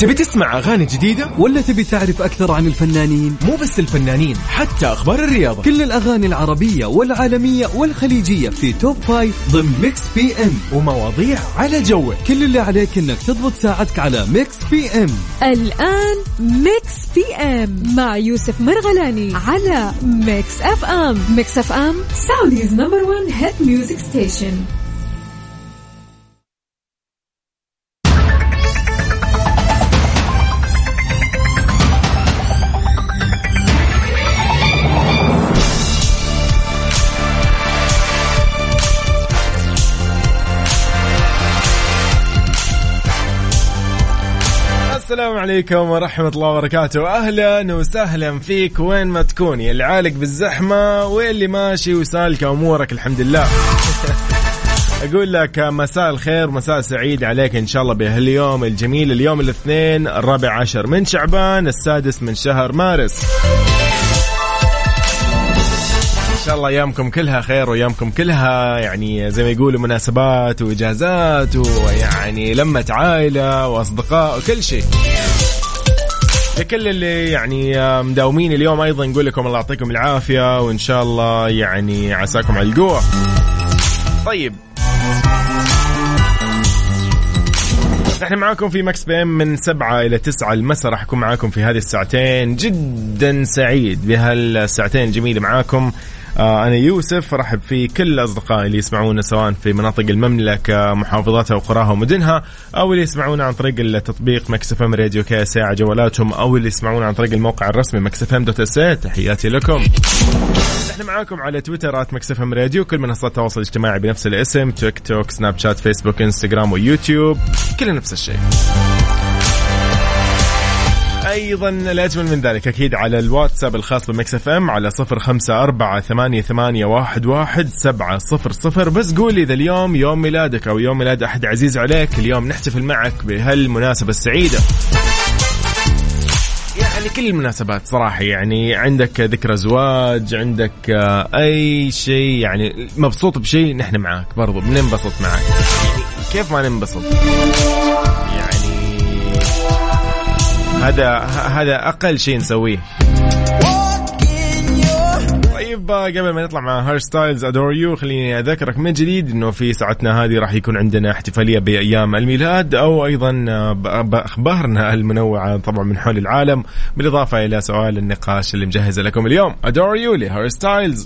تبي تسمع أغاني جديدة؟ ولا تبي تعرف أكثر عن الفنانين؟ مو بس الفنانين حتى أخبار الرياضة. كل الأغاني العربية والعالمية والخليجية في top five ضمن Mix FM. ومواضيع على جوك. كل اللي عليك إنك تضبط ساعتك على Mix FM. الآن Mix FM مع يوسف مرغلاني على Mix FM. Mix FM Saudi's number 1 hit music station عليكم ورحمة الله وبركاته. أهلا وسهلا فيك وين ما تكون. اللي عالق بالزحمة واللي ماشي وسالك أمورك الحمد لله. أقول لك مساء الخير مساء سعيد عليك إن شاء الله بهاليوم الجميل اليوم الاثنين الرابع عشر من شعبان السادس من شهر مارس. شاء الله أيامكم كلها خير وأيامكم كلها يعني زي ما يقولوا مناسبات وإجازات ويعني لمة عائلة وأصدقاء وكل شيء. لكل اللي يعني مداومين اليوم أيضا نقول لكم الله يعطيكم العافية وإن شاء الله يعني عساكم على القوة. طيب نحن معاكم في مكس بي إم من سبعة إلى تسعة المساء راح أكون معاكم في هذه الساعتين جدا سعيد بهالساعتين الجميلة معاكم آه، أنا يوسف رحب في كل أصدقائي اللي يسمعونا سواء في مناطق المملكة محافظاتها وقراها ومدنها أو اللي يسمعونا عن طريق التطبيق Mix FM Radio KSA على جوالاتهم أو اللي يسمعونا عن طريق الموقع الرسمي Mix FM dot SA تحياتي لكم. إحنا معاكم على تويتر at Mix FM Radio كل منصات التواصل الاجتماعي بنفس الاسم تيك توك سناب شات فيسبوك إنستغرام ويوتيوب كلها نفس الشيء. أيضا الاجمل من ذلك. أكيد على الواتساب الخاص ب Mix FM على صفر خمسة أربعة ثمانية, ثمانية واحد, واحد سبعة صفر صفر. بس قولي إذا اليوم يوم ميلادك أو يوم ميلاد أحد عزيز عليك اليوم نحتفل معك بهالمناسبة السعيدة. يعني كل المناسبات صراحة يعني عندك ذكرى زواج عندك أي شيء يعني مبسوط بشيء نحن معاك برضو بننبسط معاك يعني كيف ما ننبسط؟ يعني هذا هذا أقل شيء نسويه. طيب قبل ما نطلع مع Harry Styles Adore You خليني أذكرك من جديد إنه في ساعتنا هذه راح يكون عندنا احتفالية بأيام الميلاد أو أيضا باخبارنا المنوعة طبعا من حول العالم بالإضافة إلى سؤال النقاش اللي مجهزة لكم اليوم. Adore You لهاري ستايلز.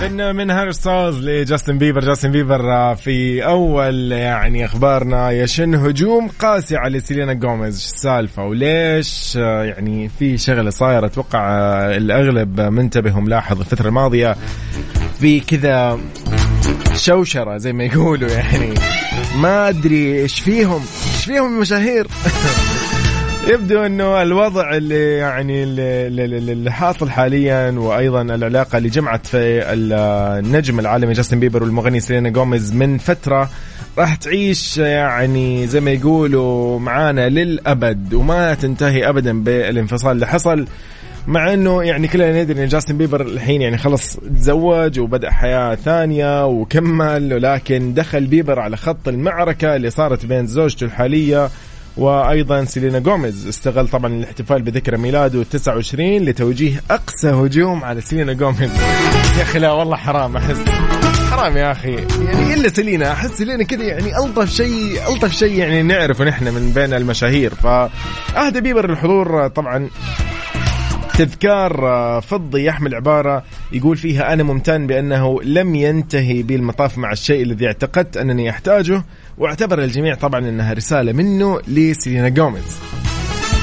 من من هاري ستايلز لجاستن بيبر. جاستن بيبر في أول يعني أخبارنا يشن هجوم قاسي على سيلينا جوميز السالفة؟ وليش يعني في شغلة صايرة؟ أتوقع الأغلب منتبه وملاحظ الفترة الماضية في كذا شوشرة زي ما يقولوا يعني. ما أدري إيش فيهم. إيش فيهم المشاهير يبدو إنه الوضع اللي يعني اللي, حاصل حاليا وأيضا العلاقة اللي جمعت في النجم العالمي جاستن بيبر والمغني سيلينا جوميز من فترة راح تعيش يعني زي ما يقولوا معانا للأبد وما تنتهي ابدا بالانفصال اللي حصل مع إنه يعني كلنا ندري إن جاستن بيبر الحين يعني خلص تزوج وبدأ حياة ثانية وكمل ولكن دخل بيبر على خط المعركة اللي صارت بين زوجته الحالية وأيضا سيلينا جوميز استغل طبعا الاحتفال بذكرى ميلاده 29 لتوجيه اقسى هجوم على سيلينا جوميز يا أخي لا والله حرام أحس حرام يا أخي. يعني إلا سيلينا أحس سيلينا كذا يعني ألطف شيء ألطف شيء يعني نعرفه نحن من بين المشاهير. فأهدى بيبر الحضور طبعا تذكار آه، فضي يحمل عبارة يقول فيها أنا ممتن بأنه لم ينتهي بالمطاف مع الشيء الذي اعتقدت أنني أحتاجه واعتبر الجميع طبعا أنها رسالة منه لسيلينا جوميز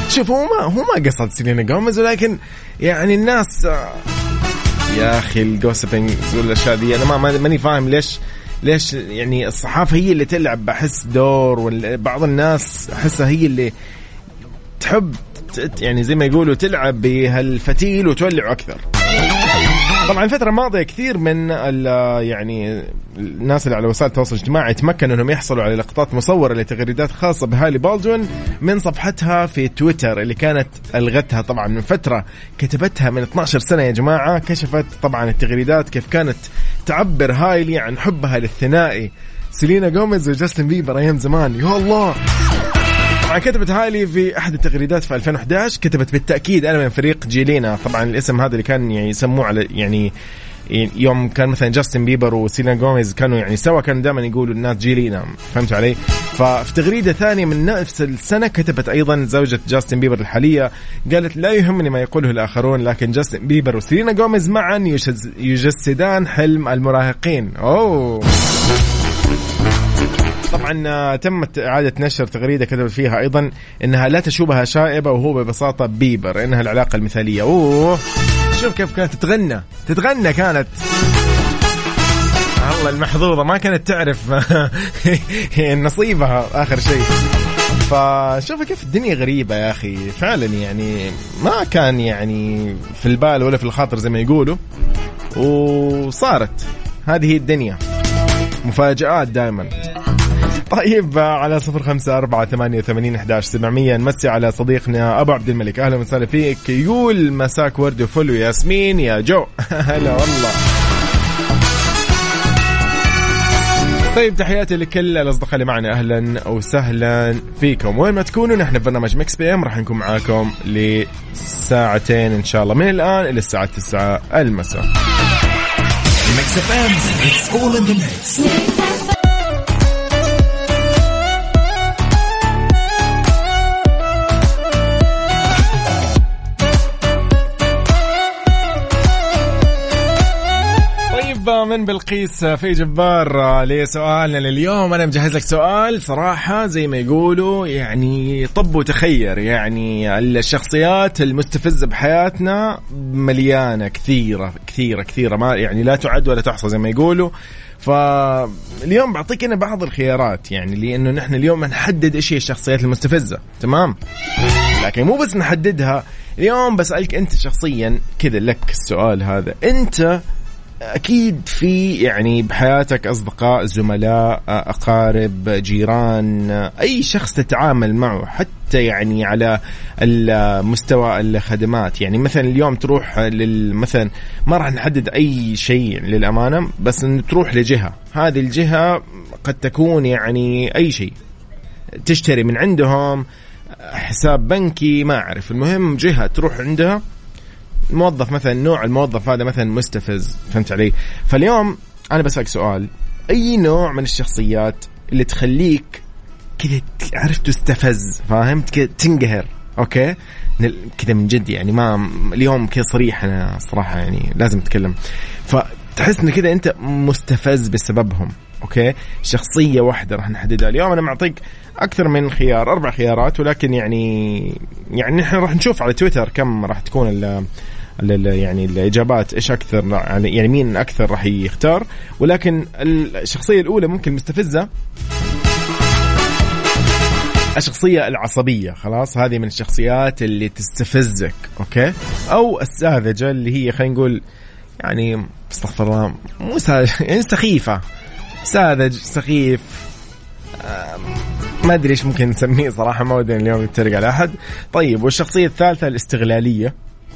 شوف هو ما هو ما قصد سيلينا جوميز ولكن يعني الناس آه، يا أخي ال gossiping والاشياء دي أنا ما ماني فاهم ليش ليش يعني الصحافة هي اللي تلعب بحس دور وبعض الناس أحسها هي اللي تحب يعني زي ما يقولوا تلعب بهالفتيل وتولعه أكثر. طبعا الفترة الماضية كثير من يعني الناس اللي على وسائل التواصل الاجتماعي تمكنوا انهم يحصلوا على لقطات مصورة لتغريدات خاصة بهالي بالدون من صفحتها في تويتر اللي كانت ألغتها طبعا من فترة كتبتها من 12 سنة يا جماعة. كشفت طبعا التغريدات كيف كانت تعبر هايلي عن حبها للثنائي سيلينا جوميز وجاستن بيبر أيام زمان. يا الله! طبعا كتبت هالي في أحد التغريدات في 2011 كتبت بالتأكيد أنا من فريق جيلينا. طبعا الاسم هذا اللي كان يعني يسموه على يعني يوم كان مثلا جاستن بيبر وسيلينا جوميز كانوا يعني سوا كانوا دائما يقولوا الناس جيلينا. فهمتوا علي؟ ففي تغريدة ثانية من نفس السنة كتبت أيضا زوجة جاستن بيبر الحالية قالت لا يهمني ما يقوله الآخرون لكن جاستن بيبر وسيلينا جوميز معا يجسدان حلم المراهقين. أوه. طبعا تمت إعادة نشر تغريدة كتبت فيها أيضا أنها لا تشوبها شائبة وهو ببساطة بيبر. إنها العلاقة المثالية. أوه! شوف كيف كانت تتغنى. تتغنى كانت. الله المحظوظة ما كانت تعرف نصيبها آخر شيء. فشوف كيف الدنيا غريبة يا أخي. فعلا يعني ما كان يعني في البال ولا في الخاطر زي ما يقولوا. وصارت. هذه هي الدنيا. مفاجآت دائما. طيب على صفر خمسة أربعة ثمانية وثمانين أحداش سبعمية. نمسي على صديقنا أبو عبد الملك. أهلا وسهلا فيك. يقول مساك ورد وفل وياسمين. يا جو. هلا والله. طيب تحياتي لكل الأصدقاء اللي معنا. أهلا وسهلا فيكم. وين ما تكونوا نحن في برنامج Mix PM راح نكون معاكم لساعتين إن شاء الله. من الآن إلى الساعة 9 المساء. Mix FM من بلقيس في جبار لسؤالنا لليوم. أنا مجهز لك سؤال صراحة زي ما يقولوا يعني طب وتخير. يعني الشخصيات المستفزة بحياتنا مليانة كثيرة كثيرة كثيرة. ما يعني لا تعد ولا تحصى زي ما يقولوا. فاليوم بعطيك أنا بعض الخيارات. يعني لأنه نحن اليوم نحدد إيش هي الشخصيات المستفزة. تمام؟ لكن مو بس نحددها. اليوم بسألك أنت شخصيا كذا لك السؤال هذا. أنت أكيد في يعني بحياتك أصدقاء زملاء أقارب جيران أي شخص تتعامل معه حتى يعني على مستوى الخدمات. يعني مثلا اليوم تروح مثلا ما راح نحدد أي شيء للأمانة بس إن تروح لجهة. هذه الجهة قد تكون يعني أي شيء. تشتري من عندهم حساب بنكي ما أعرف. المهم جهة تروح عندها موظف مثلا نوع الموظف هذا مثلا مستفز فهمت علي؟ فاليوم أنا بسألك سؤال أي نوع من الشخصيات اللي تخليك كذا عرفت تستفز فاهم؟ كذا تنقهر أوكي؟ كذا من جد يعني ما اليوم كذا صريح أنا صراحة يعني لازم أتكلم. فتحس إن كذا أنت مستفز بسببهم أوكي؟ شخصية واحدة راح نحددها. اليوم أنا معطيك أكثر من خيار أربع خيارات ولكن يعني يعني نحن راح نشوف على تويتر كم راح تكون يعني الإجابات إيش أكثر يعني يعني مين أكثر راح يختار. ولكن الشخصية الأولى ممكن مستفزة. الشخصية العصبية خلاص؟ هذه من الشخصيات اللي تستفزك أوكي؟ أو الساذجة اللي هي خلينا نقول يعني استغفر الله مو يعني سخيفة. ساذج سخيف. ما أدري إيش ممكن نسميه صراحة ما ودي اليوم نتريق على أحد. طيب والشخصية الثالثة الاستغلالية.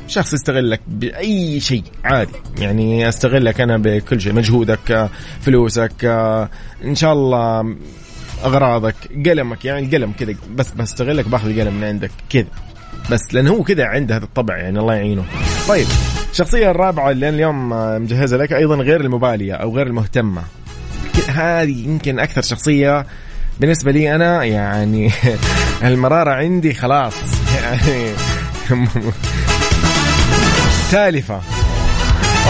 شخص يستغلك بأي شيء عادي. يعني أستغلك أنا بكل شيء مجهودك فلوسك إن شاء الله أغراضك قلمك يعني القلم كذا بس بستغلك بأخذ القلم من عندك كذا. بس لأنه هو كذا عنده هذا الطبع يعني الله يعينه. طيب الشخصية الرابعة اللي اليوم مجهزة لك أيضا غير المبالية أو غير المهتمة. هذه يمكن أكثر شخصية بالنسبة لي أنا يعني المرارة عندي خلاص. يعني تالفه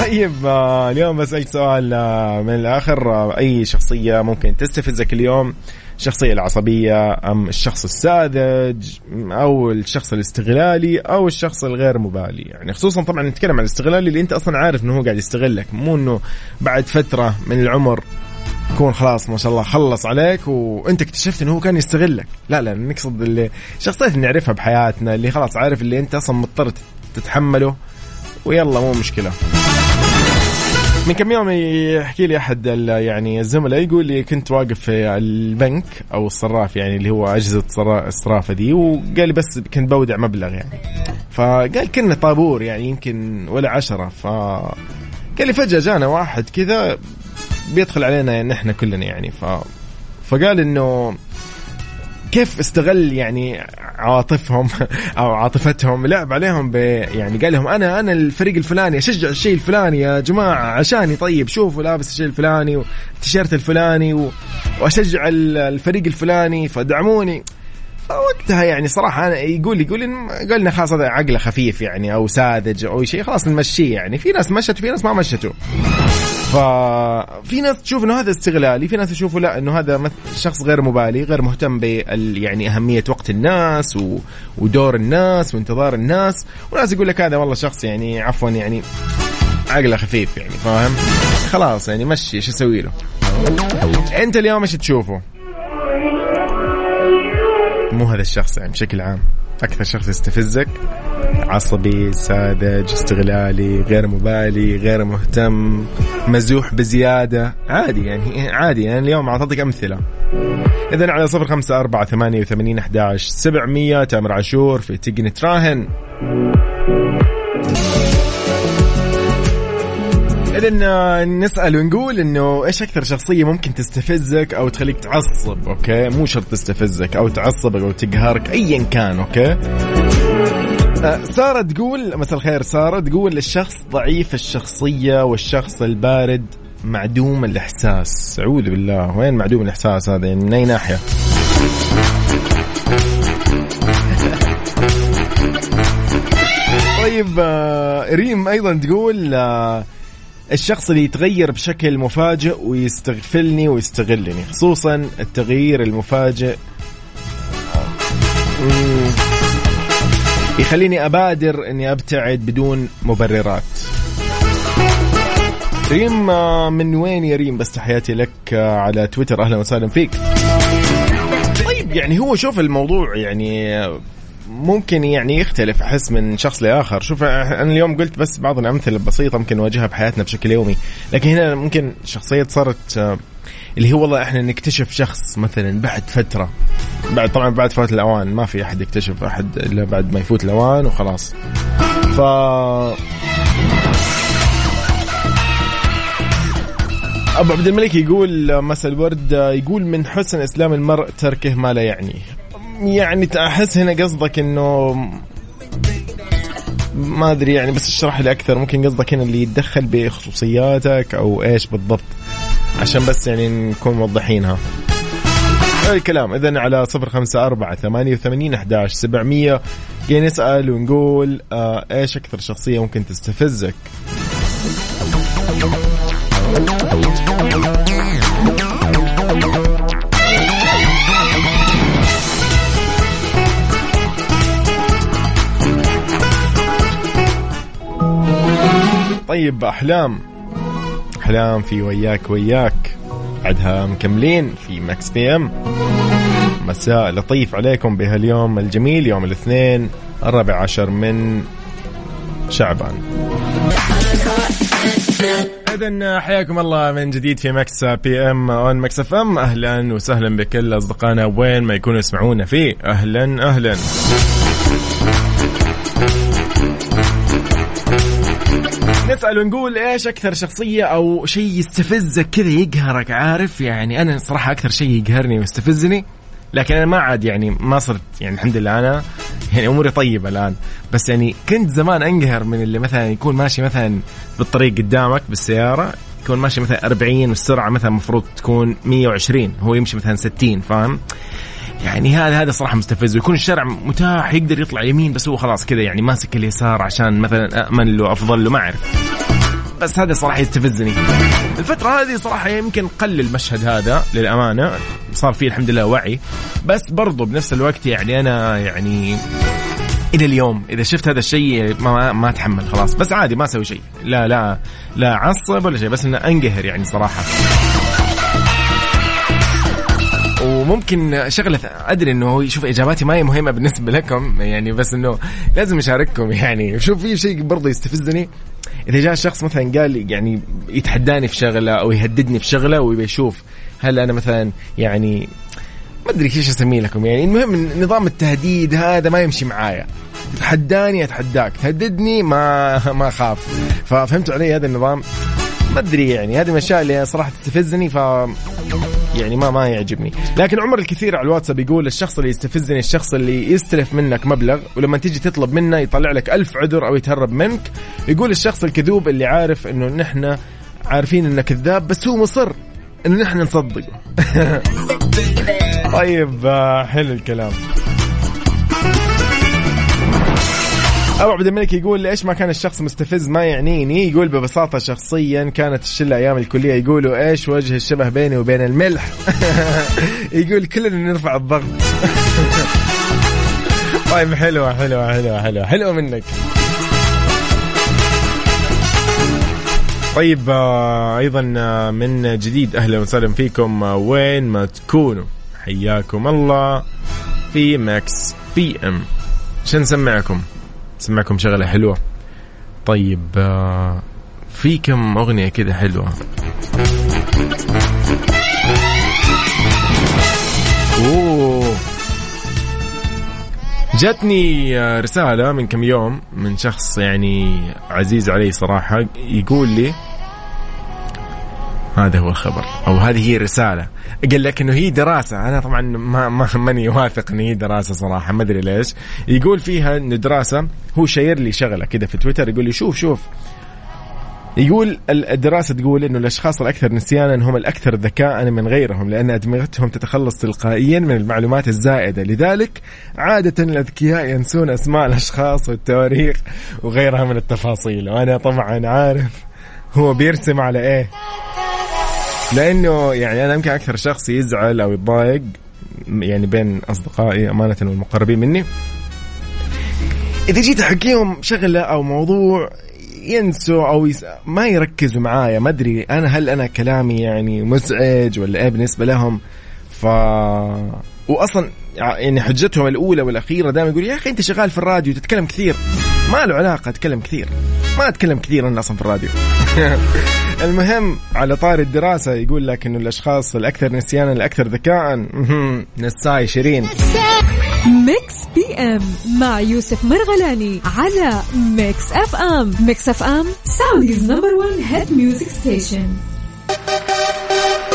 طيب آه، اليوم بسألك سؤال آه، من الآخر. آه، أي شخصية ممكن تستفزك اليوم؟ الشخصية العصبية أم الشخص الساذج أو الشخص الاستغلالي أو الشخص الغير مبالي؟ يعني خصوصا طبعا نتكلم عن الاستغلالي اللي أنت أصلا عارف أنه هو قاعد يستغلك. مو أنه بعد فترة من العمر يكون خلاص ما شاء الله خلص عليك وأنت اكتشفت إنه هو كان يستغلك. لا لا نقصد اللي الشخصيات اللي نعرفها بحياتنا اللي خلاص عارف اللي أنت أصلا مضطر تتحمله. ويلا مو مشكلة. من كم يوم يحكي لي أحد يعني الزملاء يقول لي كنت واقف في البنك أو الصراف يعني اللي هو أجهزة الصرافة دي وقال لي بس كنت بودع مبلغ يعني. فقال كنا طابور يعني يمكن ولا عشرة. ف قال لي فجأة جانا واحد كذا بيدخل علينا نحن كلنا يعني. ف فقال إنه كيف استغل يعني عواطفهم أو عاطفتهم؟ لعب عليهم ب يعني قال لهم أنا أنا الفريق الفلاني أشجع الشيء الفلاني يا جماعة عشاني طيب شوفوا لابس الشيء الفلاني والتيشيرت الفلاني و... وأشجع الفريق الفلاني فدعموني. وقتها يعني صراحة أنا يقول يقول قلنا خلاص هذا عقله خفيف يعني أو ساذج أو شيء خلاص نمشيه يعني. في ناس مشت وفي ناس ما مشتوا. ففي ناس تشوف إنه هذا استغلالي في ناس يشوفوا لا إنه هذا شخص غير مبالي غير مهتم بال يعني أهمية وقت الناس و... ودور الناس وانتظار الناس وناس يقول لك هذا والله شخص يعني عفوا يعني عقله خفيف يعني فاهم؟ خلاص يعني مشي إيش أسوي له؟ أنت اليوم إيش تشوفه؟ مو هذا الشخص يعني بشكل عام. أكثر شخص يستفزك؟ عصبي ساذج استغلالي غير مبالي غير مهتم مزوح بزيادة؟ عادي يعني عادي يعني اليوم أعطيتك أمثلة. إذا على صفر خمسة أربعة ثمانية وثمانين أحداش سبعمية تامر عاشور في تقني تراهن اذا نسأل ونقول إنه إيش أكثر شخصية ممكن تستفزك أو تخليك تعصب أوكي؟ مو شرط تستفزك أو تعصبك أو تقهرك ايا كان أوكي؟ أه، سارة تقول مساء الخير سارة تقول الشخص ضعيف الشخصية والشخص البارد معدوم الإحساس. أعوذ بالله. وين معدوم الإحساس هذا؟ يعني من أي ناحية؟ طيب آه، ريم أيضا تقول آه، الشخص اللي يتغير بشكل مفاجئ ويستغفلني ويستغلني خصوصا التغيير المفاجئ. يخليني أبادر إني أبتعد بدون مبررات. ريم من وين يا ريم؟ بس تحياتي لك على تويتر. أهلا وسهلا فيك. طيب يعني هو شوف الموضوع يعني ممكن يعني يختلف أحس من شخص لآخر. شوف أنا اليوم قلت بس بعض الأمثلة البسيطة ممكن نواجهها بحياتنا بشكل يومي. لكن هنا ممكن شخصية صارت آه، اللي هو والله إحنا نكتشف شخص مثلا بعد فترة. بعد طبعا بعد فوات الأوان ما في أحد يكتشف أحد إلا بعد ما يفوت الأوان وخلاص. ف أبو عبد الملك يقول مساء الورد يقول من حسن إسلام المرء تركه ما لا يعنيه يعني أحس هنا قصدك إنه ما أدري يعني بس اشرح لي أكثر. ممكن قصدك هنا اللي يتدخل بخصوصياتك أو إيش بالضبط؟ عشان بس يعني نكون موضحينها الكلام. اذا على صفر خمسة أربعة ثمانية وثمانين أحداش سبعمية. جاي نسأل ونقول آه إيش أكثر شخصية ممكن تستفزك؟ طيب أحلام. أحلام في وياك وياك. بعدها مكملين في ماكس بي إم. مساء لطيف عليكم بهاليوم الجميل يوم الاثنين الرابع عشر من شعبان. اذا حياكم الله من جديد في Mix PM on Mix FM. أهلا وسهلا بكل أصدقائنا وين ما يكونوا يسمعونا فيه. أهلا أهلا. نسأل ونقول إيش أكثر شخصية أو شيء يستفزك كذا يقهرك؟ عارف يعني أنا صراحة أكثر شيء يقهرني ويستفزني لكن أنا ما عاد يعني ما صرت يعني الحمد لله أنا يعني أموري طيبة الآن. بس يعني كنت زمان أنقهر من اللي مثلا يكون ماشي مثلا بالطريق قدامك بالسيارة يكون ماشي مثلا 40 والسرعة مثلا المفروض تكون 120 هو يمشي مثلا 60 فاهم؟ يعني هذا هذا صراحة مستفز. ويكون الشارع متاح يقدر يطلع يمين بس هو خلاص كذا يعني ماسك اليسار عشان مثلا امن له أفضل له ما أعرف. بس هذا صراحة يستفزني. الفترة هذه صراحة يمكن قل المشهد هذا للأمانة. صار فيه الحمد لله وعي. بس برضو بنفس الوقت يعني أنا يعني إلى اليوم إذا شفت هذا الشيء ما ما أتحمل خلاص. بس عادي ما أسوي شيء. لا لا لا عصب ولا شيء بس إنه أنقهر يعني صراحة. وممكن شغلة أدري إنه شوف إجاباتي ما هي مهمة بالنسبة لكم يعني بس إنه لازم أشارككم يعني شوف في شيء برضه يستفزني. إذا جاء شخص مثلا قال يعني يتحداني في شغلة أو يهددني في شغلة ويبي يشوف هل أنا مثلا يعني ما أدري إيش أسميه لكم يعني المهم نظام التهديد هذا ما يمشي معايا. تحداني أتحداك تهددني ما ما أخاف. ففهمتوا علي هذا النظام؟ ما أدري يعني هذه من الاشياء اللي صراحة تستفزني ف يعني ما ما يعجبني. لكن عمر الكثير على الواتساب يقول الشخص اللي يستفزني الشخص اللي يستلف منك مبلغ ولما تيجي تطلب منه يطلع لك ألف عذر أو يتهرب منك. يقول الشخص الكذوب اللي عارف إنه نحن عارفين انه كذاب بس هو مصر انه نحن نصدقه طيب آه، حلو الكلام. ابو عبد الملك يقول ليش ما كان الشخص مستفز ما يعنيني. يقول ببساطة شخصيا كانت الشلة أيام الكلية يقولوا إيش وجه الشبه بيني وبين الملح؟ يقول كلنا نرفع الضغط. طيب حلوة حلوة حلوة حلوة حلوة منك. طيب آه، أيضا آه، من جديد أهلا وسهلا فيكم آه، وين ما تكونوا. حياكم الله في ماكس بي إم. شو نسمعكم؟ نسمعكم شغلة حلوة. طيب في كم أغنية كذا حلوة؟ أوه. جاتني رسالة من كم يوم من شخص يعني عزيز علي صراحة يقول لي هذا هو الخبر. أو هذه هي الرساله قال لك إنه هي دراسة. أنا طبعا ما ما ماني واثق إن هي دراسة صراحة. ما أدري ليش. يقول فيها إنه دراسة هو شاير لي شغلة كذا في تويتر. يقول لي شوف شوف. يقول الدراسة تقول أنه الأشخاص الأكثر نسيانا هم الأكثر ذكاء من غيرهم لأن أدمغتهم تتخلص تلقائيا من المعلومات الزائدة. لذلك عادة الأذكياء ينسون أسماء الأشخاص والتواريخ وغيرها من التفاصيل. وأنا طبعا عارف هو بيرسم على إيه. لأنه يعني أنا يمكن أكثر شخص يزعل أو يتضايق يعني بين أصدقائي أمانة والمقربين مني. إذا جيت أحكيهم شغلة أو موضوع ينسوا أو يس... ما يركزوا معايا ما أدري أنا هل أنا كلامي يعني مزعج ولا إيه بالنسبة لهم؟ ف واصلا يعني حجتهم الأولى والأخيرة دائما يقول يا أخي أنت شغال في الراديو تتكلم كثير. ما له علاقة أتكلم كثير. ما أتكلم كثير أنا أصلا في الراديو. المهم على طار الدراسة يقول لك إنه الأشخاص الأكثر نسيانا الأكثر ذكاء نساي شيرين. Mix P M مع يوسف مرغلاني على Mix FM Mix FM Saudi's number 1 hit music station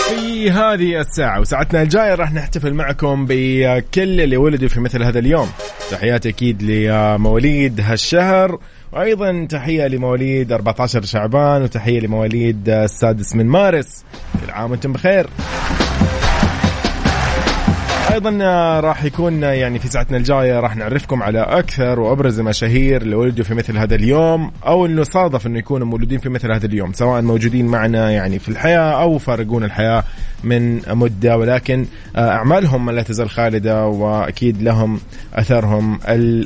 في هذه الساعة وساعتنا الجاية راح نحتفل معكم بكل اللي ولدوا في مثل هذا اليوم. تحياتي أكيد لمواليد هالشهر وأيضا تحية لمواليد 14 شعبان وتحية لمواليد السادس من مارس. كل عام وأنتم بخير. أيضا آه، راح يكون آه، يعني في ساعتنا الجاية راح نعرفكم على أكثر وأبرز المشاهير اللي ولدوا في مثل هذا اليوم أو انه صادف إنه يكونوا مولودين في مثل هذا اليوم سواء موجودين معنا يعني في الحياة أو فارقون الحياة من مدة. ولكن آه، أعمالهم لا تزال خالدة وأكيد لهم أثرهم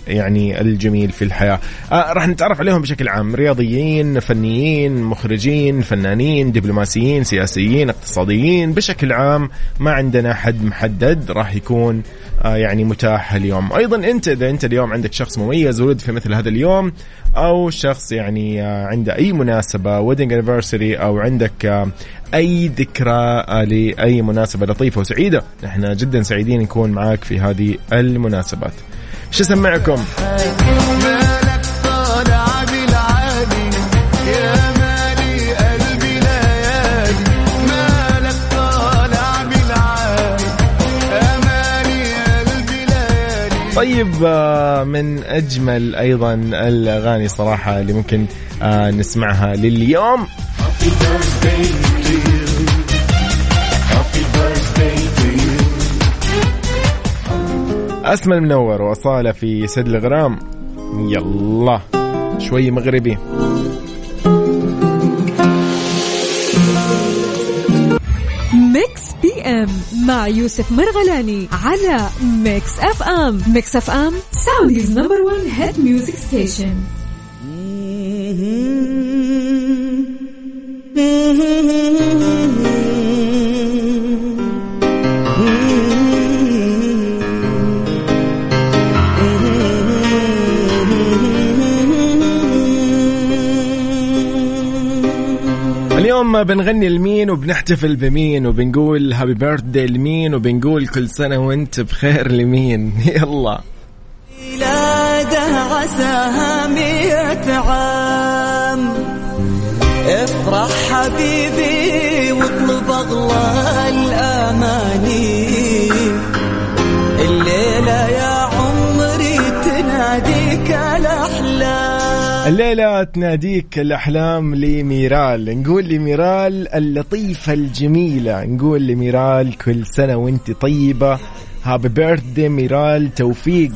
يعني الجميل في الحياة. راح نتعرف عليهم بشكل عام. رياضيين فنيين مخرجين فنانين دبلوماسيين سياسيين اقتصاديين بشكل عام ما عندنا حد محدد راح يكون آه، يعني متاح اليوم أيضا أنت إذا أنت اليوم عندك شخص مميز ولد في مثل هذا اليوم أو شخص يعني آه، عنده أي مناسبة ويدنج انيفرساري أو عندك آه، أي ذكرى لأي مناسبة لطيفة وسعيدة إحنا جدا سعيدين نكون معاك في هذه المناسبات. شو أسمعكم؟ طيب آه، من أجمل أيضا الأغاني صراحة اللي ممكن آه، نسمعها لليوم. اسمى المنور واصاله في سد الغرام. يلا شوي مغربي. M مع يوسف مرغلاني على Mix FM Mix FM Saudi's number 1 hit music station بنغني لمين وبنحتفل بمين وبنقول هابي بيرثدي لمين وبنقول كل سنة وانت بخير لمين؟ يلا. ميلاده عساها مئة عام. افرح حبيبي واطلب أغلى الآن الأماني. الليلة يا الليلة تناديك الأحلام لميرال. نقول لميرال اللطيفة الجميلة. نقول لميرال كل سنة وانت طيبة. happy birthday ميرال. توفيق.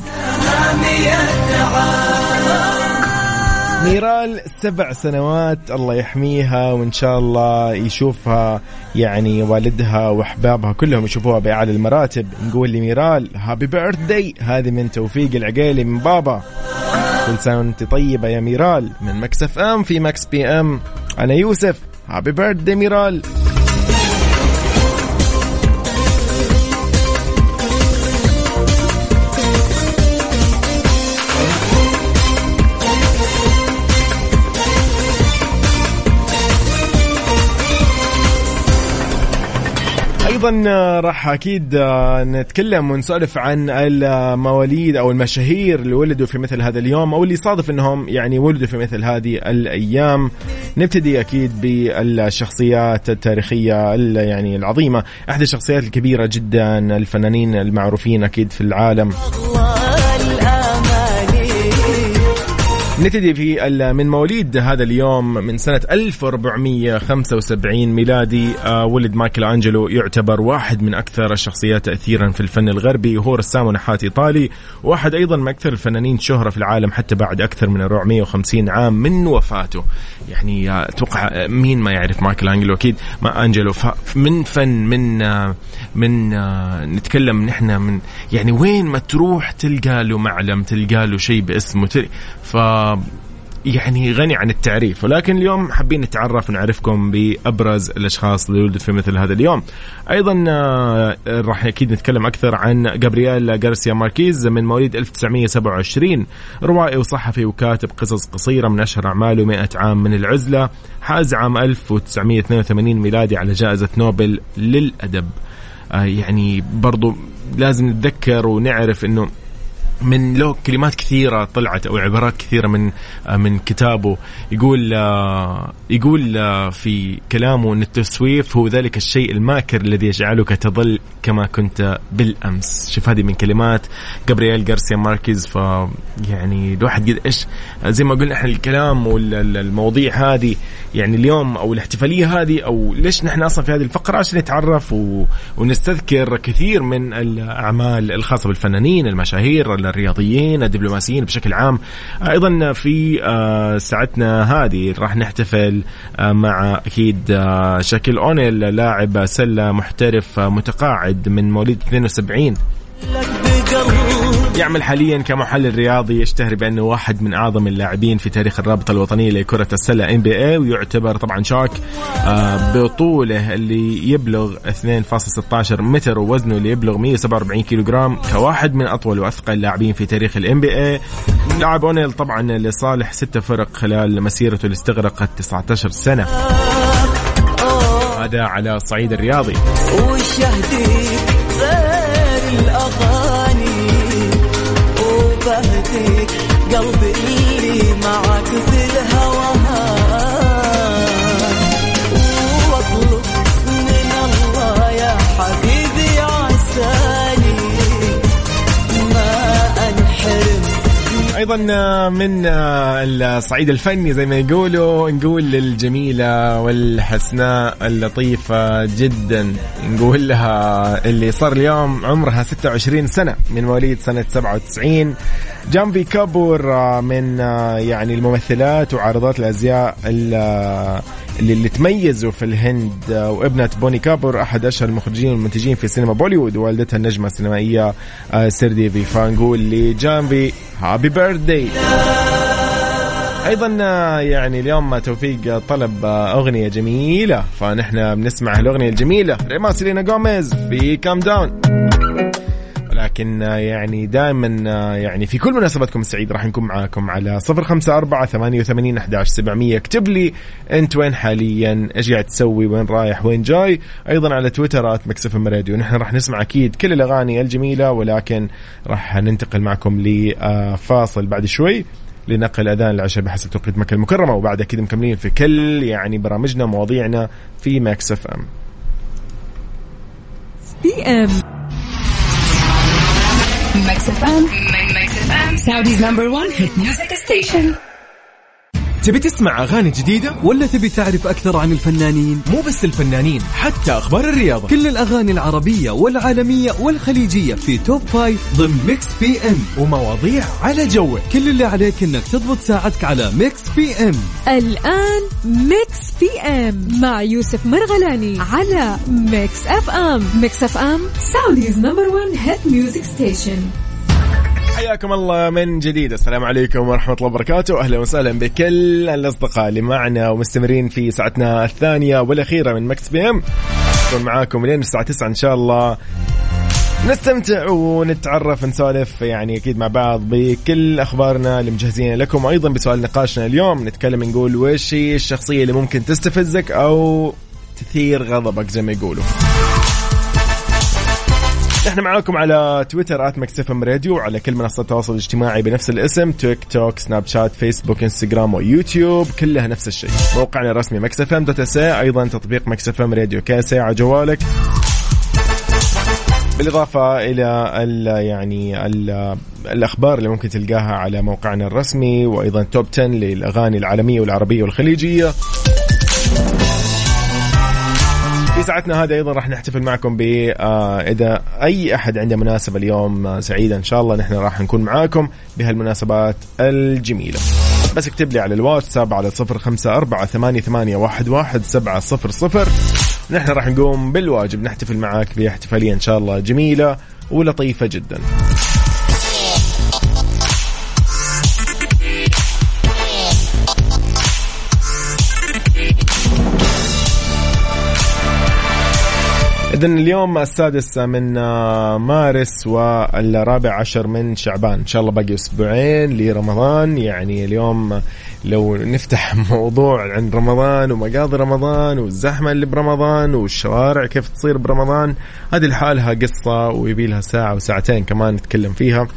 ميرال سبع سنوات الله يحميها وإن شاء الله يشوفها يعني والدها وأحبابها كلهم يشوفوها بأعلى المراتب. نقول لميرال happy birthday هذه من توفيق العقيلي من بابا. كل سنة وأنت طيبة يا ميرال. من Mix FM في Mix PM أنا يوسف. Happy birthday ميرال. أيضا آه، راح أكيد آه، نتكلم ونسولف عن المواليد أو المشاهير اللي ولدوا في مثل هذا اليوم أو اللي صادف إنهم يعني ولدوا في مثل هذه الأيام. نبتدي أكيد بالشخصيات التاريخية يعني العظيمة أحد الشخصيات الكبيرة جدا الفنانين المعروفين أكيد في العالم. نبتدي في من مواليد هذا اليوم من سنة 1475 ميلادي آه، ولد مايكل أنجلو يعتبر واحد من أكثر الشخصيات تأثيرا في الفن الغربي وهو رسام ونحات إيطالي واحد أيضا من أكثر الفنانين شهرة في العالم حتى بعد أكثر من 450 عام من وفاته. يعني آه، أتوقع آه، مين ما يعرف مايكل أنجلو؟ أكيد ما أنجلو. من فن من من نتكلم نحن من يعني وين ما تروح تلقى له معلم تلقى له شيء باسمه ف يعني غني عن التعريف ولكن اليوم حابين نتعرف ونعرفكم بأبرز الأشخاص اللي ولدوا في مثل هذا اليوم. أيضا آه، راح أكيد نتكلم أكثر عن جابرييل غارسيا ماركيز من مواليد 1927 روائي وصحفي وكاتب قصص قصيرة من أشهر أعماله 100 عام من العزلة حاز عام 1982 ميلادي على جائزة نوبل للأدب. آه، يعني برضو لازم نتذكر ونعرف إنه من له كلمات كثيرة طلعت أو عبارات كثيرة من آه، من كتابه يقول آه، يقول آه، في كلامه أن التسويف هو ذلك الشيء الماكر الذي يجعلك تظل كما كنت بالأمس شوف هذه من كلمات جابرييل غارسيا ماركيز ف يعني الواحد قد إيش زي ما قلنا إحنا الكلام والمواضيع هذه يعني اليوم أو الاحتفالية هذه أو ليش نحن أصلا في هذه الفقرة عشان نتعرف. ونستذكر كثير من الأعمال الخاصة بالفنانين المشاهير الرياضيين الدبلوماسيين بشكل عام. أيضا في آه، ساعتنا هذه راح نحتفل آه، مع أكيد آه، شاكيل أونيل لاعب سلة محترف متقاعد من مواليد 72 يعمل حاليا كمحلل رياضي يشتهر بأنه واحد من أعظم اللاعبين في تاريخ الرابطة الوطنية لكرة السلة NBA ويعتبر طبعا شاك آه، بطوله اللي يبلغ 2.16 متر ووزنه اللي يبلغ 147 كيلو جرام كواحد من أطول وأثقل اللاعبين في تاريخ ال NBA لعب أونيل طبعا لصالح ستة فرق خلال مسيرته اللي استغرقت 19 سنة. هذا على الصعيد الرياضي. غير الأغاني. قلبي اللي معك في الهوى أيضا من الصعيد الفني زي ما يقولوا نقول للجميلة والحسناء اللطيفة جدا نقول لها اللي صار اليوم عمرها 26 سنة من مواليد سنة 97 جانفي كابور من يعني الممثلات وعارضات الأزياء اللي, اللي تميزوا في الهند. وابنة بوني كابور أحد أشهر المخرجين والمنتجين في سينما بوليوود ووالدتها النجمة السينمائية سريديفي فنقول لجانفي Happy birthday أيضا يعني اليوم توفيق طلب أغنية جميلة. فنحن بنسمع الأغنية الجميلة. ريما سيلينا جوميز في Calm Down لكن يعني دائما يعني في كل مناسباتكم السعيدة راح نكون معاكم على صفر خمسة أربعة ثمانية وثمانين أحداش سبعمية. اكتب لي أنت وين حاليا إيش قاعد تسوي وين رايح وين جاي. أيضا على تويتر Mix FM Radio. نحن راح نسمع أكيد كل الأغاني الجميلة ولكن راح ننتقل معكم لفاصل بعد شوي لنقل أذان العشاء بحسب توقيت مكة المكرمة. وبعد كذا مكملين في كل يعني برامجنا مواضيعنا في Mix FM. PM Mix FM. Mix FM. Saudi's number one hit music station. تبي تسمع أغاني جديدة؟ ولا تبي تعرف أكثر عن الفنانين؟ مو بس الفنانين حتى أخبار الرياضة. كل الأغاني العربية والعالمية والخليجية في Top Five ضمن Mix PM ومواضيع على جوك. كل اللي عليك إنك تضبط ساعتك على Mix PM الآن Mix PM مع يوسف مرغلاني على Mix FM Mix FM Saudi's number 1 hit music station حياكم الله من جديد. السلام عليكم ورحمة الله وبركاته. أهلا وسهلا بكل الأصدقاء اللي معنا ومستمرين في ساعتنا الثانية والأخيرة من Mix PM. نكون معاكم لين الساعة 9 إن شاء الله. نستمتع ونتعرف نسولف يعني أكيد مع بعض بكل أخبارنا اللي مجهزين لكم. وأيضا بسؤال نقاشنا اليوم نتكلم نقول وش هي الشخصية اللي ممكن تستفزك أو تثير غضبك زي ما يقولوا. نحن معاكم على تويتر at Mix FM Radio وعلى كل منصات التواصل الاجتماعي بنفس الاسم تيك توك سناب شات فيسبوك إنستغرام ويوتيوب كلها نفس الشيء. موقعنا الرسمي Mix FM dot SA أيضا تطبيق Mix FM Radio. كاسي على جوالك. بالإضافة إلى ال يعني ال الأخبار اللي ممكن تلقاها على موقعنا الرسمي وأيضا Top 10 للأغاني العالمية والعربية والخليجية. ساعتنا هذه أيضا راح نحتفل معكم ب آه، إذا أي أحد عنده مناسبة اليوم آه، سعيده إن شاء الله نحن راح نكون معاكم بهالمناسبات الجميلة. بس اكتب لي على الواتساب على صفر خمسة أربعة ثمانية, ثمانية واحد, واحد سبعة صفر صفر. نحن راح نقوم بالواجب. نحتفل معاك باحتفالية إن شاء الله جميلة ولطيفة جدا. إذا اليوم السادس من آه، مارس والرابع عشر من شعبان. إن شاء الله باقي أسبوعين لرمضان. يعني اليوم لو نفتح موضوع عن رمضان ومقاضي رمضان والزحمة اللي برمضان والشوارع كيف تصير برمضان هذه لحالها قصة ويبي لها ساعة وساعتين كمان نتكلم فيها.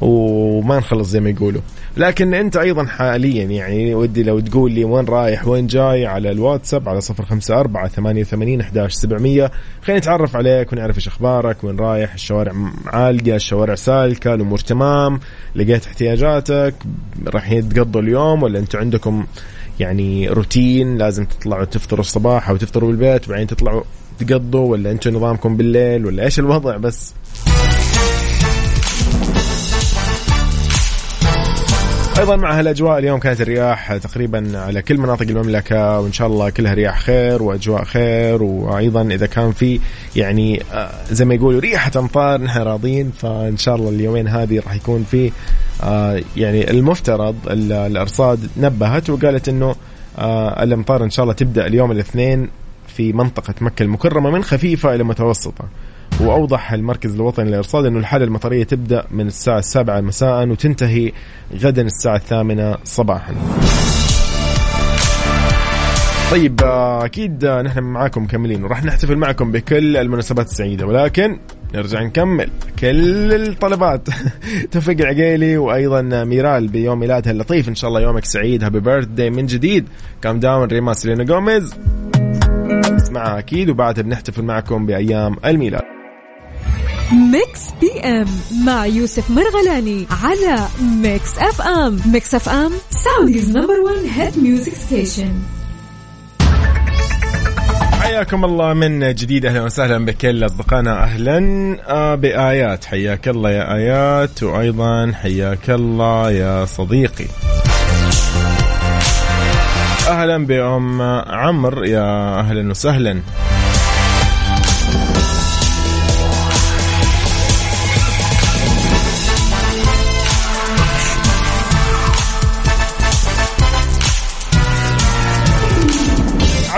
وما نخلص زي ما يقولوا. لكن أنت أيضا حاليا يعني ودي لو تقول لي وين رايح وين جاي على الواتساب على صفر خمسة أربعة ثمانية وثمانين أحداش سبعمية. خلينا نتعرف عليك ونعرف إيش أخبارك وين رايح الشوارع عالقة الشوارع سالكة الأمور تمام لقيت احتياجاتك رايحين تقضوا اليوم ولا أنتم عندكم يعني روتين لازم تطلعوا تفطروا الصباح أو تفطروا بالبيت وبعدين تطلعوا تقضوا ولا أنتم نظامكم بالليل ولا إيش الوضع بس؟ أيضا مع هالأجواء اليوم كانت الرياح تقريبا على كل مناطق المملكة وإن شاء الله كلها رياح خير وأجواء خير. وأيضا إذا كان في يعني آه، زي ما يقولوا ريحة أمطار نحن راضين فإن شاء الله اليومين هذه راح يكون في آه، يعني المفترض ال- الأرصاد نبهت وقالت إنه آه، الأمطار إن شاء الله تبدأ اليوم الاثنين في منطقة مكة المكرمة من خفيفة إلى متوسطة. وأوضح المركز الوطني للإرصاد انه الحالة المطرية تبدأ من الساعة السابعة مساء وتنتهي غدا الساعة الثامنة صباحا. طيب أكيد نحن معاكم مكملين وراح نحتفل معكم بكل المناسبات السعيدة ولكن نرجع نكمل. كل الطلبات. توفيق العقيلي وأيضا ميرال بيوم ميلادها اللطيف. إن شاء الله يومك سعيد. Happy birthday من جديد. Calm Down ريما سيلينا جوميز اسمعها أكيد وبعدها بنحتفل معكم بأيام الميلاد. Mix PM مع يوسف مرغلاني على Mix FM Mix FM Saudi's number 1 hit music station حياكم الله من جديد. أهلا وسهلا بكل أصدقائنا. أهلا آه، بآيات. حياك الله يا آيات وأيضا حياك الله يا صديقي. أهلا بأم عمرو. يا أهلا وسهلا.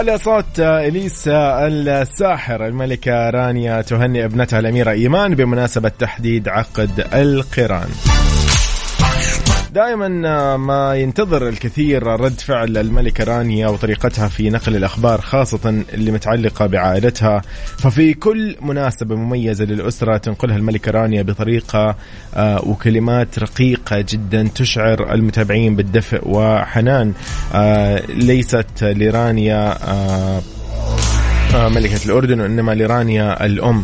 على صوت إليسا الساحر الملكة رانيا تهنئ ابنتها الأميرة إيمان بمناسبة تحديد عقد القران. دائما ما ينتظر الكثير رد فعل الملكة رانيا وطريقتها في نقل الأخبار خاصة اللي متعلقة بعائلتها. ففي كل مناسبة مميزة للأسرة تنقلها الملكة رانيا بطريقة آه، وكلمات رقيقة جدا تشعر المتابعين بالدفء وحنان. آه، ليست لرانيا آه، آه، ملكة الأردن وإنما لرانيا الأم.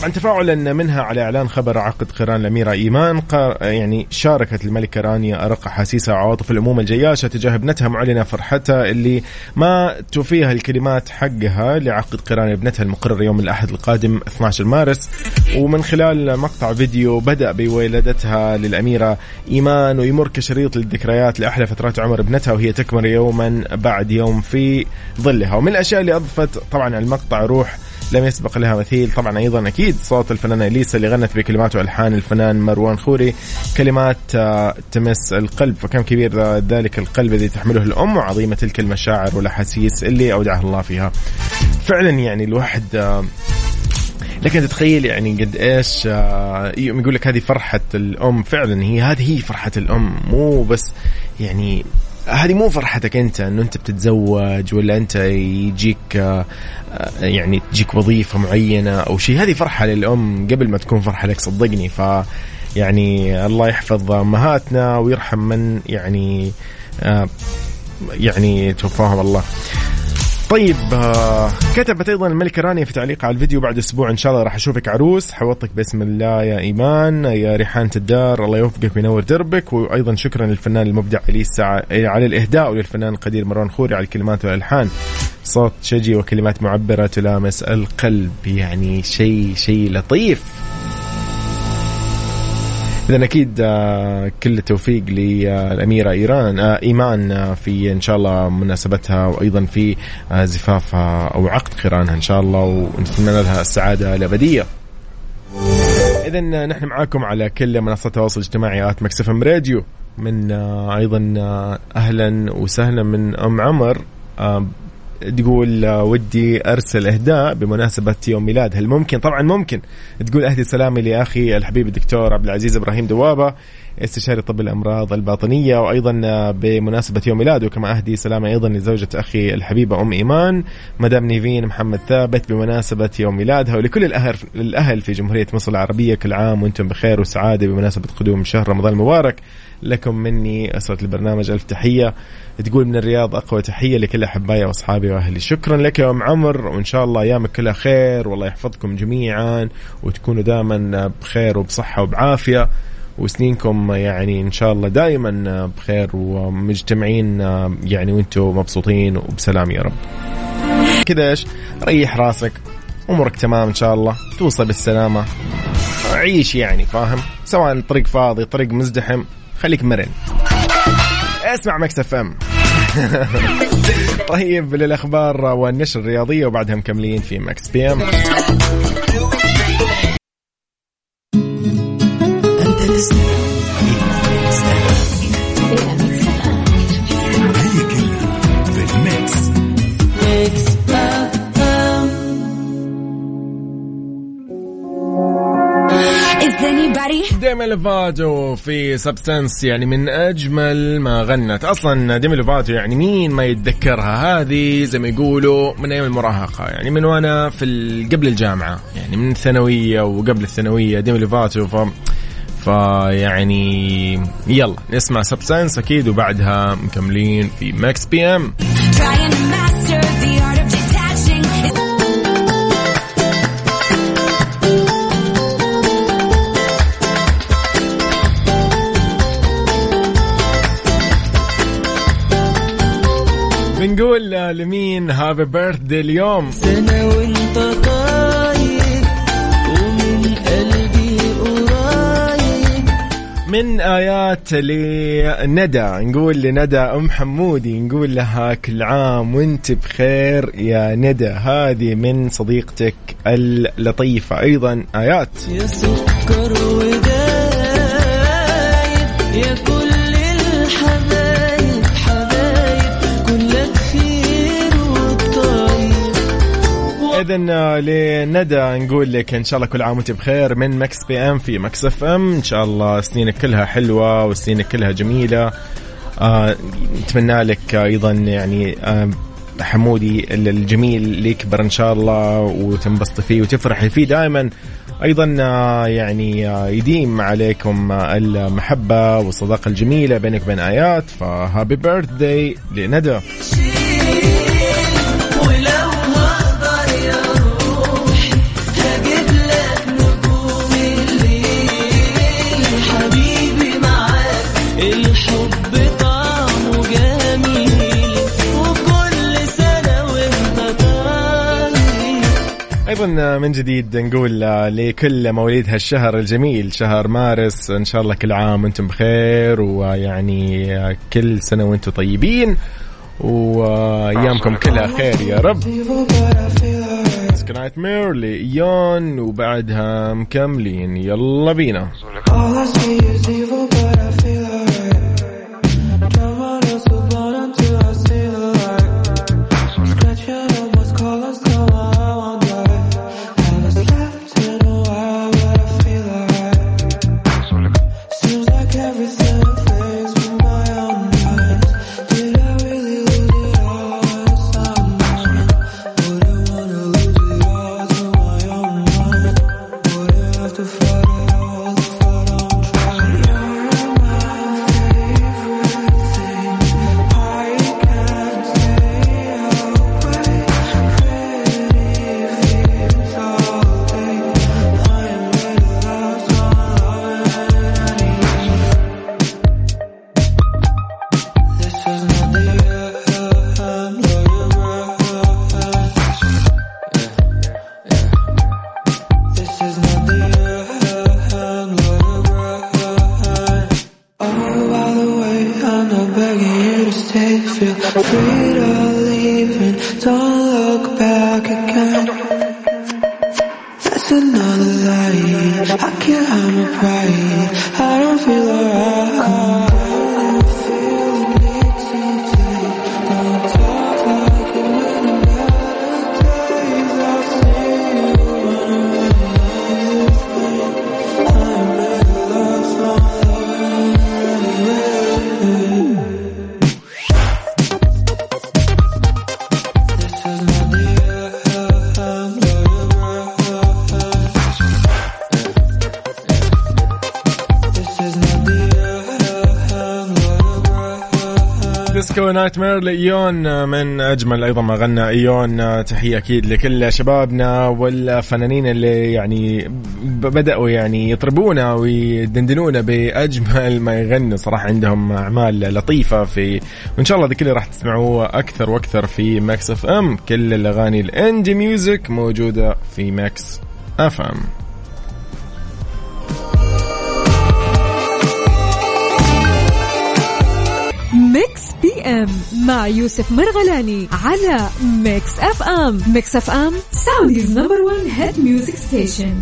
طبعا تفاعلا منها على إعلان خبر عقد قران الأميرة إيمان يعني شاركت الملكة رانيا أرق احاسيسها وعواطف الأمومة الجياشة تجاه ابنتها معلنة فرحتها اللي ما توفيها الكلمات حقها لعقد قران ابنتها المقرر يوم الأحد القادم 12 مارس. ومن خلال مقطع فيديو بدأ بولادتها للأميرة إيمان ويمر كشريط للذكريات لأحلى فترات عمر ابنتها وهي تكبر يوما بعد يوم في ظلها. ومن الأشياء اللي أضفت طبعا المقطع روح لم يسبق لها مثيل. طبعا أيضا أكيد صوت الفنانة إليسا اللي غنت بكلمات والحان الفنان مروان خوري. كلمات آه، تمس القلب. فكم كبير ذلك القلب الذي تحمله الأم وعظيمة تلك المشاعر والأحاسيس اللي أودعها الله فيها. فعلا يعني الواحد آه، لكن تتخيل يعني قد إيش آه، يقول لك هذه فرحة الأم. فعلا هي هذه هي فرحة الأم. مو بس يعني هذه مو فرحتك أنت إنه أنت بتتزوج ولا أنت يجيك آه، يعني تجيك وظيفة معينة أو شيء. هذه فرحة للأم قبل ما تكون فرحة لك صدقني. ف يعني الله يحفظ أمهاتنا ويرحم من يعني آه، يعني توفاهم الله. طيب آه، كتبت أيضا الملكه رانيا في تعليق على الفيديو بعد أسبوع. إن شاء الله راح أشوفك عروس. حوطك باسم الله يا إيمان يا ريحانه الدار الله يوفقك وينور دربك. وأيضا شكرا للفنان المبدع إليسا على الإهداء وللفنان القدير مروان خوري على الكلمات والألحان. صوت شجي وكلمات معبرة تلامس القلب يعني شيء شيء لطيف. اذا أكيد آه، كل التوفيق للأميرة إيران آه، إيمان آه، في إن شاء الله مناسبتها وأيضا في زفافها أو عقد قرانها إن شاء الله ونتمنى لها السعادة الأبدية. اذا نحن معاكم على كل منصات التواصل الاجتماعي at Mix FM Radio من أيضا أهلا وسهلا من أم عمر تقول ودي أرسل إهداء بمناسبة يوم ميلاد. هل ممكن؟ طبعا ممكن. تقول أهدي سلامي لأخي الحبيب الدكتور عبد العزيز إبراهيم دوابة استشاري طب الأمراض الباطنية وأيضا بمناسبة يوم ميلاده كما أهدي سلامي أيضا لزوجة أخي الحبيبة أم إيمان مدام نيفين محمد ثابت بمناسبة يوم ميلادها ولكل الأهل الأهل في جمهورية مصر العربية كل عام وأنتم بخير وسعادة بمناسبة قدوم شهر رمضان المبارك. لكم مني أسرة البرنامج. ألف تحية. تقول من الرياض أقوى تحية لكل أحبائي وأصحابي وأهلي. شكرا لك يا أم عمر وإن شاء الله أيامك كلها خير والله يحفظكم جميعا وتكونوا دائما بخير وبصحة وبعافية. وسنينكم يعني إن شاء الله دائما بخير ومجتمعين يعني وأنتم مبسوطين وبسلام يا رب. كذا إيش؟ ريح راسك. أمورك تمام إن شاء الله. توصل بالسلامة. عيش يعني فاهم؟ سواء الطريق فاضي طريق مزدحم. خليك مرن. اسمع Mix FM. طيب للأخبار والنشر الرياضية وبعدها مكملين في Mix PM. ديمي لوفاتو في Substance يعني من أجمل ما غنت. أصلا ديمي لوفاتو يعني مين ما يتذكرها؟ هذه زي ما يقولوا من أيام المراهقة يعني من وأنا في قبل الجامعة يعني من الثانويه وقبل الثانوية ديمي لوفاتو. ف فيعني يلا نسمع Substance أكيد وبعدها مكملين في Mix PM لمين هابي بيرثدي اليوم. سنة وانت طاير ومن قلبي قريب. من آيات لندى نقول لندى أم حمودي نقول لها كل عام وانت بخير يا ندى. هذه من صديقتك اللطيفة. أيضا آيات. يا سكر ودايب يا كل الحبايب إذا لندى نقول لك إن شاء الله كل عام وأنت بخير من Mix PM في Mix FM. إن شاء الله سنينك كلها حلوة وسنينك كلها جميلة. آه نتمنى لك أيضا يعني آه حمودي الجميل اللي يكبر إن شاء الله وتنبسطي فيه وتفرحي فيه دائما. أيضا آه، يعني آه، يديم عليكم آه، المحبة والصداقة الجميلة بينك وبين آيات. ف Happy birthday لندى. أيضا من جديد نقول لكل مواليد هالشهر الجميل شهر مارس إن شاء الله كل عام وأنتم بخير ويعني كل سنة وأنتم طيبين وأيامكم كلها خير يا رب. Nightmare لايون وبعدها مكملين. يلا بينا. Disco Nightmare لإيون من أجمل أيضا ما غنى إيون تحية أكيد لكل شبابنا والفنانين اللي يعني بدأوا يعني يطربونا ويدندنونا بأجمل ما يغنوا. صراحة عندهم أعمال لطيفة في وإن شاء الله ذي كله راح تسمعوه أكثر وأكثر في Mix FM. كل الأغاني ال indie music موجودة في Mix FM. Mix PM مع يوسف مرغلاني على Mix FM Mix FM Saudi's number 1 hit music station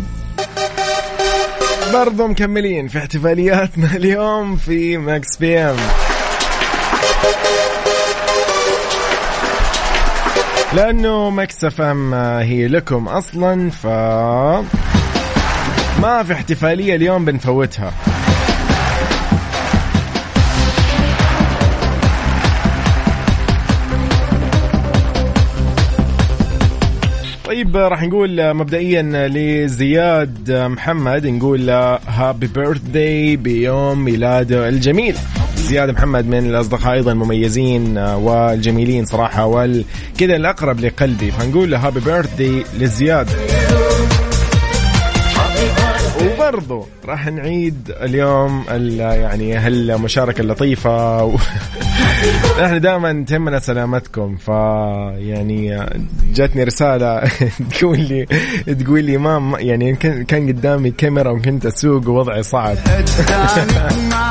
برضو مكملين في احتفالياتنا اليوم في Mix PM لأنه Mix FM هي لكم أصلا ف ما في احتفالية اليوم بنفوتها. طيب راح نقول مبدئيا لزياد محمد نقول happy birthday بيوم ميلاده الجميل. زياد محمد من الأصدقاء أيضا المميزين والجميلين صراحة والكذا الأقرب لقلبي. فنقول له happy birthday لزياد. وبرضو راح نعيد اليوم ال- يعني هالمشاركة اللطيفة و... إحنا دائما تهمنا سلامتكم ف يعني جاتني رسالة تقول لي تقول لي ما يعني كان قدامي كاميرا وكنت أسوق ووضعي صعب.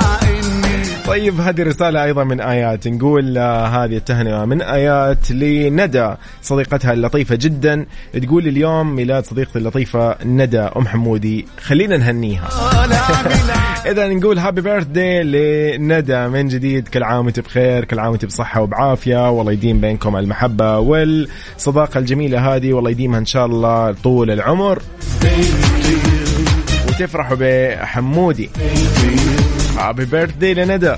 طيب هذه رسالة أيضا من آيات. نقول آه، هذه التهنئة من آيات لندى صديقتها اللطيفة جدا. تقول اليوم ميلاد صديقتي اللطيفة ندى أم حمودي. خلينا نهنيها. إذا نقول هابي بيرث داي لندى. من جديد كل عام وأنت بخير كل عام وأنت بصحة وبعافية. والله يديم بينكم المحبة والصداقة الجميلة هذه. والله يديمها إن شاء الله طول العمر. وتفرحوا بحمودي. هابي بيرث داي لندى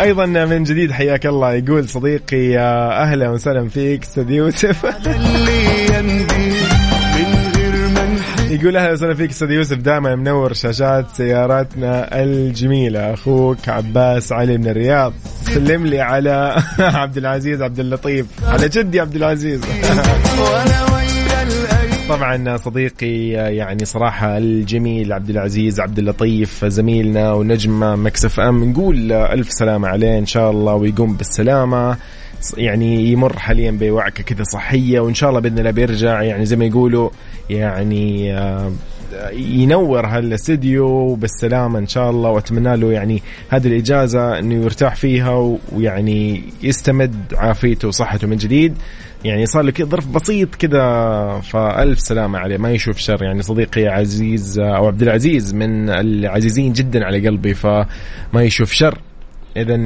أيضا من جديد حياك الله. يقول صديقي يا أهلا وسهلا فيك أستاذ يوسف. يقول أهلا وسهلا فيك أستاذ يوسف دائما منور شاشات سياراتنا الجميلة أخوك عباس علي من الرياض. سلم لي على عبد العزيز عبد اللطيف. على جدي عبد العزيز. طبعا صديقي يعني صراحة الجميل عبد العزيز عبد اللطيف زميلنا ونجم مكسف أم. نقول ألف سلامة عليه إن شاء الله ويقوم بالسلامة. يعني يمر حاليا بوعكة كذا صحية وإن شاء الله بإذن الله بيرجع يعني زي ما يقولوا يعني آه، ينور هالاستديو بالسلامة إن شاء الله وأتمنى له يعني هذه الإجازة إنه يرتاح فيها ويعني يستمد عافيته وصحته من جديد. يعني صار له كذا ظرف بسيط كذا فألف سلامة عليه ما يشوف شر. يعني صديقي عزيز أو عبد العزيز من العزيزين جدا على قلبي فما يشوف شر. إذا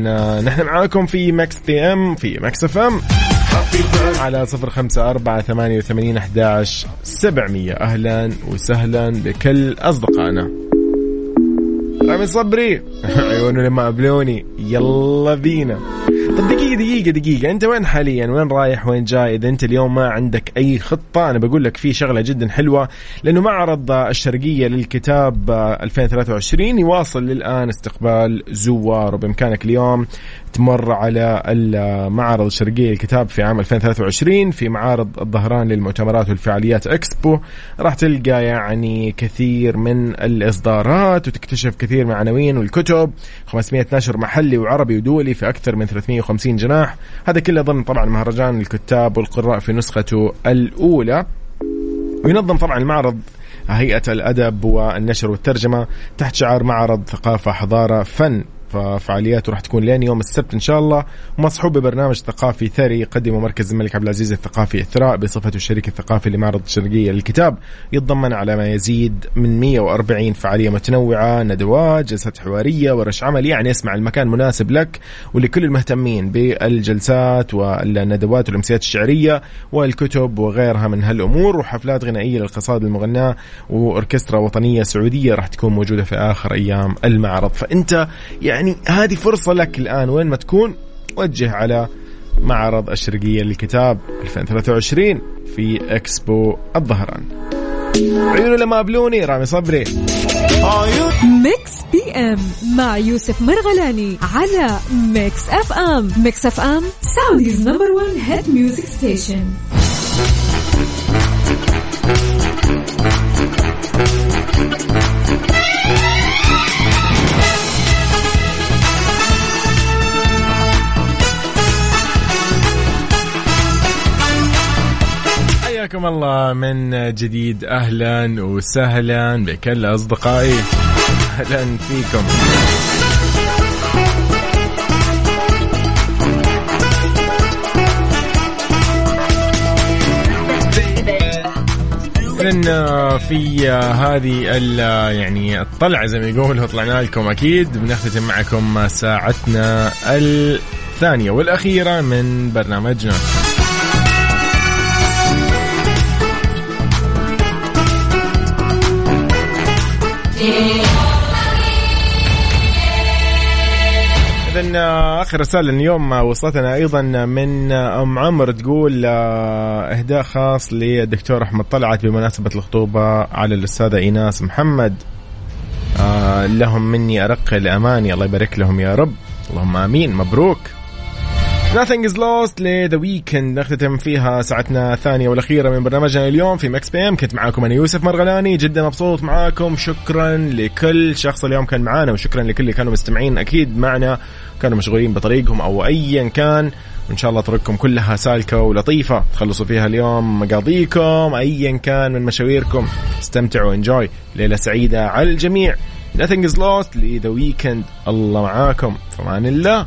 نحن معاكم في Mix PM في Mix FM. على صفر خمسة أربعة ثمانية وثمانين أحداش سبعمية. أهلا وسهلا بكل أصدقائنا. رامي صبري. عيونه لما قابلوني يلا بينا. طب دقيقة دقيقة دقيقة. أنت وين حاليا؟ وين رايح؟ وين جاي؟ إذا أنت اليوم ما عندك أي خطة أنا بقول لك في شغلة جدا حلوة لأنه معرض الشرقية للكتاب 2023 يواصل للآن استقبال زوار. وبإمكانك اليوم تمر على المعرض الشرقية للكتاب في عام 2023 في معارض الظهران للمؤتمرات والفعاليات إكسبو. راح تلقى يعني كثير من الإصدارات وتكتشف كثير من العناوين والكتب 500 نشر محلي وعربي ودولي في أكثر من 350 جناح. هذا كله ضمن طبعا مهرجان الكتاب والقراء في نسخته الأولى. وينظم طبعا المعرض هيئة الأدب والنشر والترجمة تحت شعار معرض ثقافة حضارة فن. ففعالياته راح تكون لين يوم السبت إن شاء الله. ومصحوب ببرنامج ثقافي ثري يقدمه مركز الملك عبد العزيز الثقافي الثراء بصفته الشريك الثقافي لمعرض الشرقية للكتاب. يتضمن على ما يزيد من 140 فعالية متنوعة ندوات جلسات حوارية ورش عمل يعني اسمع المكان مناسب لك ولكل المهتمين بالجلسات والندوات والأمسيات الشعرية والكتب وغيرها من هالأمور. وحفلات غنائية للقصائد المغناة وأوركسترا وطنية سعودية راح تكون موجودة في آخر أيام المعرض. فأنت يعني يعني هذه فرصة لك الآن وين ما تكون وجه على معرض الشرقية للكتاب 2023 في إكسبو الظهران. عيوني لما قابلوني رامي صبري. Mix PM مع يوسف مرغلاني على Mix FM. Mix FM Saudi's number 1 hit music station حياكم الله من جديد. أهلا وسهلا بكل اصدقائي أهلا فيكم. إذن في هذه يعني الطلعة زي ما يقولوا طلعنا لكم أكيد. بنختتم معكم ساعتنا الثانية والأخيرة من برنامجنا. إذا آخر رسالة اليوم وصلتنا أيضا من أم عمر تقول آه، إهداء خاص للدكتور أحمد طلعت بمناسبة الخطوبة على الأستاذة إيناس محمد. آه، لهم مني أرق الأماني الله يبارك لهم يا رب. اللهم آمين. مبروك. Nothing is lost ل The Weeknd نختتم فيها ساعتنا الثانية والأخيرة من برنامجنا اليوم في Mix PM كنت معاكم أنا يوسف مرغلاني. جدا مبسوط معاكم. شكرا لكل شخص اليوم كان معانا وشكرا لكل اللي كانوا مستمعين أكيد معنا. كانوا مشغولين بطريقهم أو أيا كان. وإن شاء الله طرقكم كلها سالكة ولطيفة. تخلصوا فيها اليوم مقاضيكم أيا كان من مشاويركم. استمتعوا انجوي ليلة سعيدة على الجميع. Nothing is lost لذا ويكند الله معاكم. فمان الله.